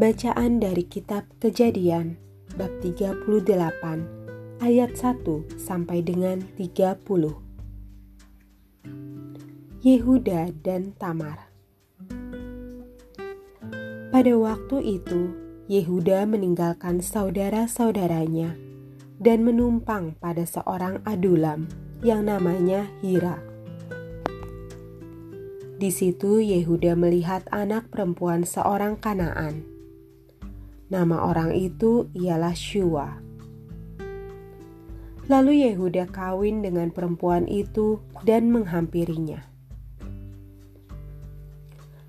Bacaan dari kitab Kejadian bab 38 ayat 1 sampai dengan 30. Yehuda dan Tamar. Pada waktu itu, Yehuda meninggalkan saudara-saudaranya dan menumpang pada seorang adulam yang namanya Hira. Di situ Yehuda melihat anak perempuan seorang Kanaan Nama orang itu ialah Shua. Lalu Yehuda kawin dengan perempuan itu dan menghampirinya.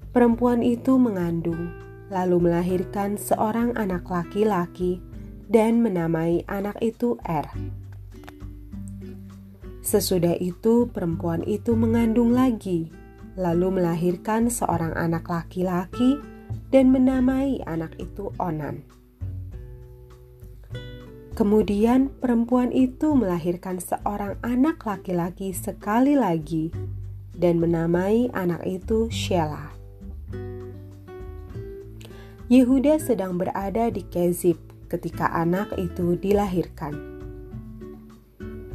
Perempuan itu mengandung, lalu melahirkan seorang anak laki-laki dan menamai anak itu Er. Sesudah itu, perempuan itu mengandung lagi, lalu melahirkan seorang anak laki-laki dan menamai anak itu Onan. Kemudian perempuan itu melahirkan seorang anak laki-laki sekali lagi dan menamai anak itu Shelah. Yehuda sedang berada di Kezib ketika anak itu dilahirkan.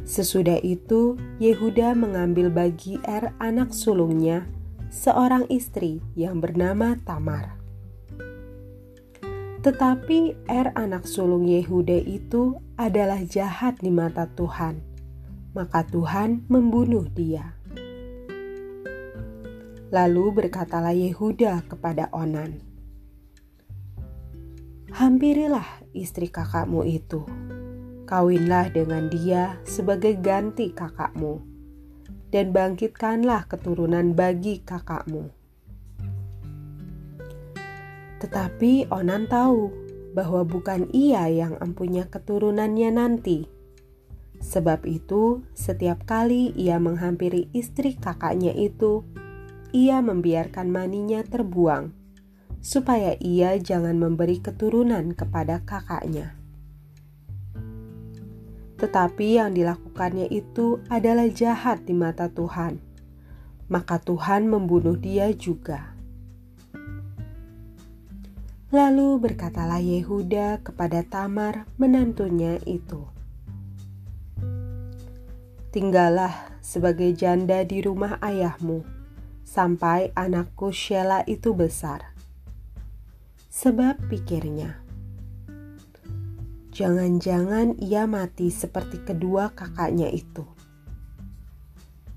Sesudah itu, Yehuda mengambil bagi Er anak sulungnya, seorang istri yang bernama Tamar. Tetapi Er anak sulung Yehuda itu adalah jahat di mata Tuhan, maka Tuhan membunuh dia. Lalu berkatalah Yehuda kepada Onan, Hampirilah istri kakakmu itu, kawinlah dengan dia sebagai ganti kakakmu, dan bangkitkanlah keturunan bagi kakakmu tetapi Onan tahu bahwa bukan ia yang empunya keturunannya nanti. Sebab itu, setiap kali ia menghampiri istri kakaknya itu, ia membiarkan maninya terbuang, supaya ia jangan memberi keturunan kepada kakaknya. Tetapi yang dilakukannya itu adalah jahat di mata Tuhan, maka Tuhan membunuh dia juga. Lalu berkatalah Yehuda kepada Tamar menantunya itu, Tinggallah sebagai janda di rumah ayahmu sampai anakku Sheila itu besar. Sebab pikirnya, jangan-jangan ia mati seperti kedua kakaknya itu.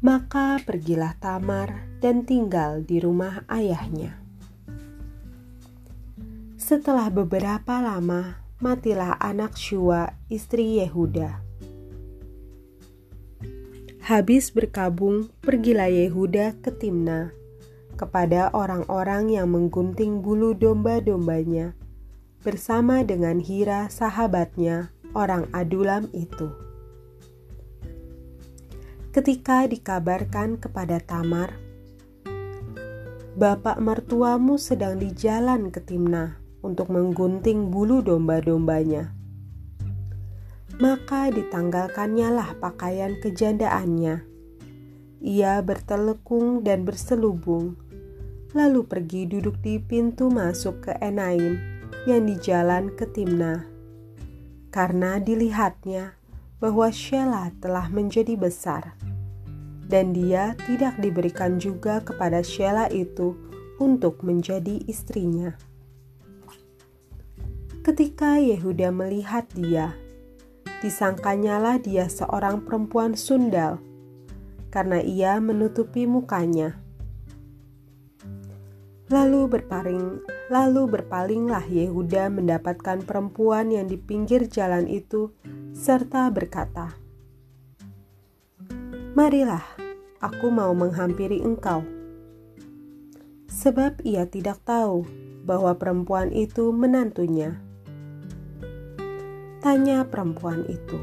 Maka pergilah Tamar dan tinggal di rumah ayahnya. Setelah beberapa lama, matilah anak Shua, istri Yehuda. Habis berkabung, pergilah Yehuda ke Timna kepada orang-orang yang menggunting bulu domba-dombanya bersama dengan Hira sahabatnya, orang Adulam itu. Ketika dikabarkan kepada Tamar, Bapak mertuamu sedang di jalan ke Timna untuk menggunting bulu domba-dombanya. Maka ditanggalkannya pakaian kejandaannya. Ia bertelekung dan berselubung, lalu pergi duduk di pintu masuk ke Enaim yang di jalan ke Timna. Karena dilihatnya bahwa Sheila telah menjadi besar, dan dia tidak diberikan juga kepada Sheila itu untuk menjadi istrinya. Ketika Yehuda melihat dia, disangkanyalah dia seorang perempuan sundal, karena ia menutupi mukanya. Lalu berpaling, lalu berpalinglah Yehuda mendapatkan perempuan yang di pinggir jalan itu, serta berkata, "Marilah, aku mau menghampiri engkau." Sebab ia tidak tahu bahwa perempuan itu menantunya. Tanya perempuan itu,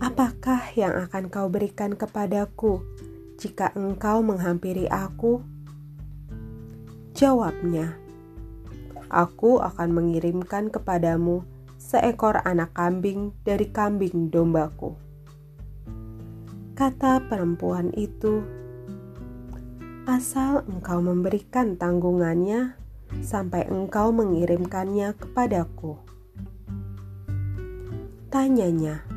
"Apakah yang akan kau berikan kepadaku jika engkau menghampiri aku?" Jawabnya, "Aku akan mengirimkan kepadamu seekor anak kambing dari kambing dombaku." Kata perempuan itu, "Asal engkau memberikan tanggungannya, sampai engkau mengirimkannya kepadaku. Tanyanya,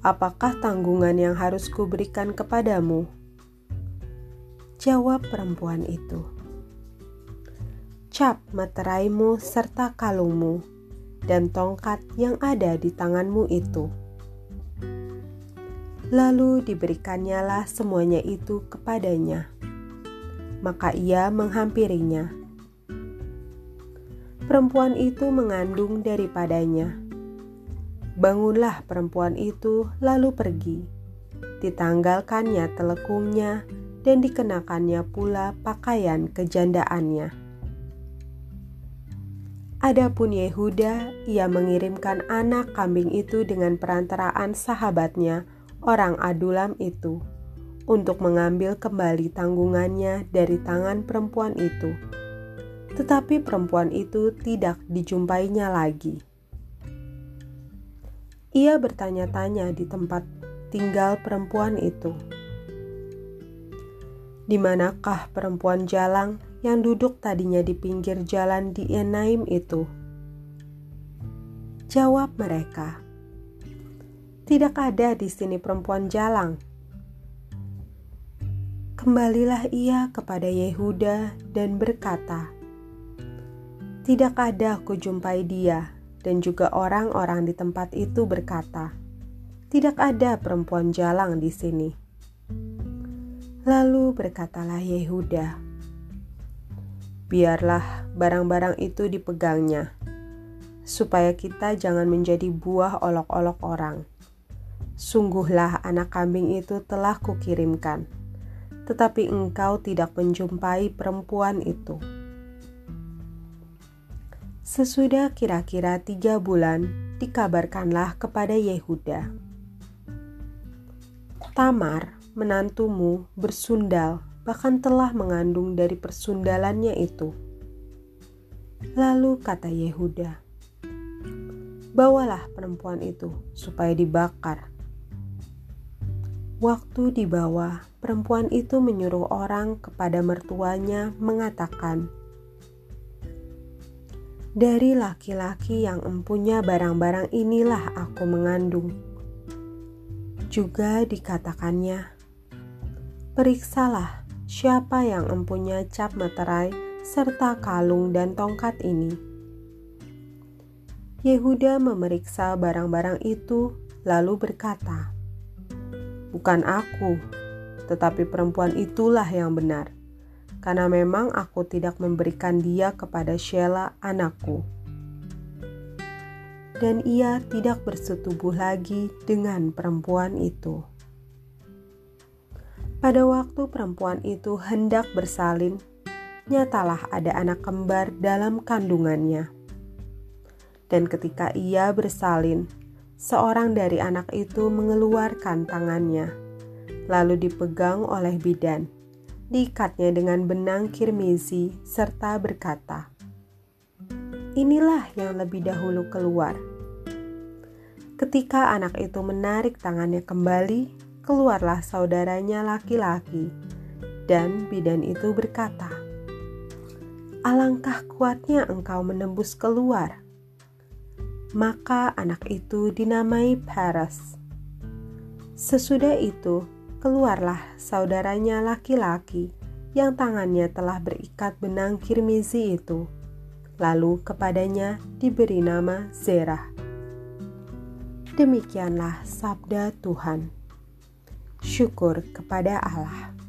apakah tanggungan yang harus kuberikan kepadamu? Jawab perempuan itu, cap meteraimu serta kalungmu dan tongkat yang ada di tanganmu itu. Lalu diberikannya semuanya itu kepadanya. Maka ia menghampirinya. Perempuan itu mengandung daripadanya Bangunlah perempuan itu lalu pergi. Ditanggalkannya telekungnya dan dikenakannya pula pakaian kejandaannya. Adapun Yehuda, ia mengirimkan anak kambing itu dengan perantaraan sahabatnya, orang Adulam itu, untuk mengambil kembali tanggungannya dari tangan perempuan itu. Tetapi perempuan itu tidak dijumpainya lagi. Ia bertanya-tanya di tempat tinggal perempuan itu. Di manakah perempuan jalang yang duduk tadinya di pinggir jalan di Enaim itu? Jawab mereka, "Tidak ada di sini perempuan jalang." Kembalilah ia kepada Yehuda dan berkata, "Tidak ada aku jumpai dia." Dan juga orang-orang di tempat itu berkata, "Tidak ada perempuan jalang di sini." Lalu berkatalah Yehuda, "Biarlah barang-barang itu dipegangnya, supaya kita jangan menjadi buah olok-olok orang. Sungguhlah anak kambing itu telah kukirimkan, tetapi engkau tidak menjumpai perempuan itu." Sesudah kira-kira tiga bulan, dikabarkanlah kepada Yehuda. Tamar, menantumu, bersundal, bahkan telah mengandung dari persundalannya itu. Lalu kata Yehuda, Bawalah perempuan itu supaya dibakar. Waktu dibawa, perempuan itu menyuruh orang kepada mertuanya mengatakan, dari laki-laki yang empunya barang-barang inilah aku mengandung. Juga dikatakannya, periksalah siapa yang empunya cap materai serta kalung dan tongkat ini. Yehuda memeriksa barang-barang itu lalu berkata, Bukan aku, tetapi perempuan itulah yang benar karena memang aku tidak memberikan dia kepada Sheila anakku. Dan ia tidak bersetubuh lagi dengan perempuan itu. Pada waktu perempuan itu hendak bersalin, nyatalah ada anak kembar dalam kandungannya. Dan ketika ia bersalin, seorang dari anak itu mengeluarkan tangannya, lalu dipegang oleh bidan diikatnya dengan benang kirmizi serta berkata, Inilah yang lebih dahulu keluar. Ketika anak itu menarik tangannya kembali, keluarlah saudaranya laki-laki, dan bidan itu berkata, Alangkah kuatnya engkau menembus keluar. Maka anak itu dinamai Paras. Sesudah itu, keluarlah saudaranya laki-laki yang tangannya telah berikat benang kirmizi itu. Lalu kepadanya diberi nama Zerah. Demikianlah sabda Tuhan. Syukur kepada Allah.